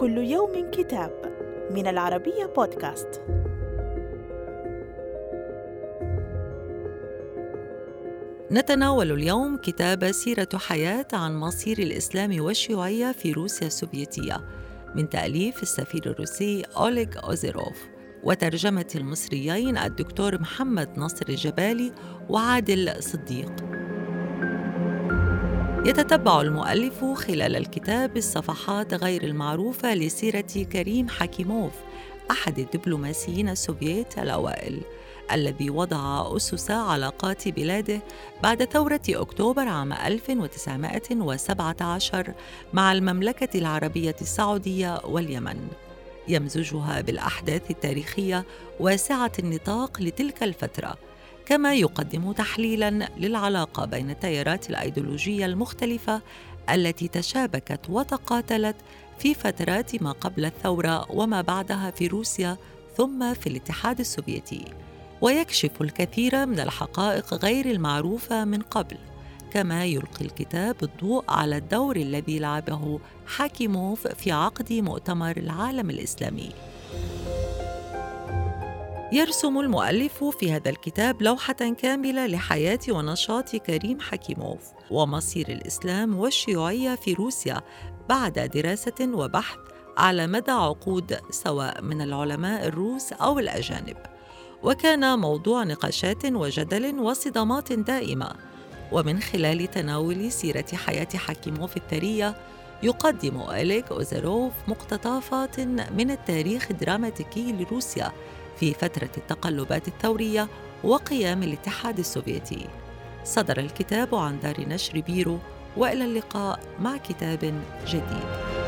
كل يوم كتاب من العربية بودكاست. نتناول اليوم كتاب سيرة حياة عن مصير الإسلام والشيوعية في روسيا السوفيتية من تأليف السفير الروسي أوليغ أوزيروف وترجمة المصريين الدكتور محمد نصر الجبالي وعادل صديق يتتبع المؤلف خلال الكتاب الصفحات غير المعروفة لسيرة كريم حكيموف أحد الدبلوماسيين السوفييت الأوائل الذي وضع أسس علاقات بلاده بعد ثورة أكتوبر عام 1917 مع المملكة العربية السعودية واليمن. يمزجها بالأحداث التاريخية واسعة النطاق لتلك الفترة. كما يقدم تحليلا للعلاقة بين التيارات الأيديولوجية المختلفة التي تشابكت وتقاتلت في فترات ما قبل الثورة وما بعدها في روسيا ثم في الاتحاد السوفيتي. ويكشف الكثير من الحقائق غير المعروفة من قبل كما يلقي الكتاب الضوء على الدور الذي لعبه حاكيموف في عقد مؤتمر العالم الإسلامي. يرسم المؤلف في هذا الكتاب لوحة كاملة لحياة ونشاط كريم حكيموف ومصير الإسلام والشيوعية في روسيا بعد دراسة وبحث على مدى عقود سواء من العلماء الروس أو الأجانب. وكان موضوع نقاشات وجدل وصدامات دائمة. ومن خلال تناول سيرة حياة حكيموف الثرية يقدم أليك أوزاروف مقتطفات من التاريخ الدراماتيكي لروسيا في فترة التقلبات الثورية وقيام الاتحاد السوفيتي. صدر الكتاب عن دار نشر بيرو وإلى اللقاء مع كتاب جديد.